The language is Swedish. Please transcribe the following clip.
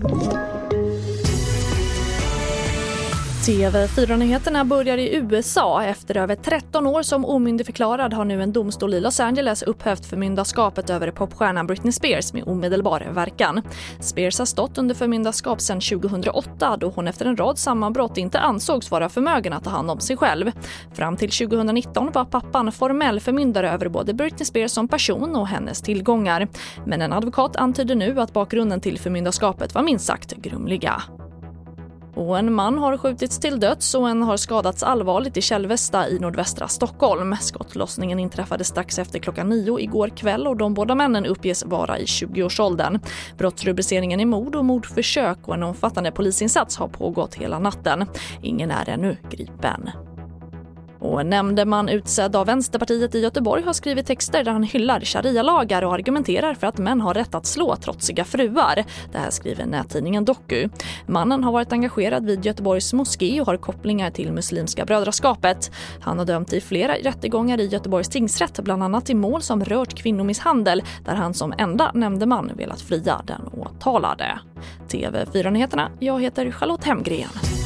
Thank you. TV4-nyheterna börjar i USA. Efter över 13 år som omyndigförklarad har nu en domstol i Los Angeles upphävt förmyndarskapet över popstjärnan Britney Spears med omedelbar verkan. Spears har stått under förmyndarskap sedan 2008 då hon efter en rad sammanbrott inte ansågs vara förmögen att ta hand om sig själv. Fram till 2019 var pappan formell förmyndare över både Britney Spears som person och hennes tillgångar. Men en advokat antyder nu att bakgrunden till förmyndarskapet var minst sagt grumliga. Och en man har skjutits till döds och en har skadats allvarligt i Kälvesta i nordvästra Stockholm. Skottlossningen inträffade strax efter klockan nio igår kväll och de båda männen uppges vara i 20-årsåldern. Brottsrubriceringen är mord och mordförsök och en omfattande polisinsats har pågått hela natten. Ingen är ännu gripen. Och en nämndeman utsedd av Vänsterpartiet i Göteborg har skrivit texter där han hyllar sharia-lagar och argumenterar för att män har rätt att slå trotsiga fruar. Det här skriver nättidningen Doku. Mannen har varit engagerad vid Göteborgs moské och har kopplingar till Muslimska brödraskapet. Han har dömt i flera rättegångar i Göteborgs tingsrätt, bland annat i mål som rört kvinnomisshandel där han som enda nämndeman velat fria den åtalade. TV4-nyheterna, jag heter Charlotte Hemgren.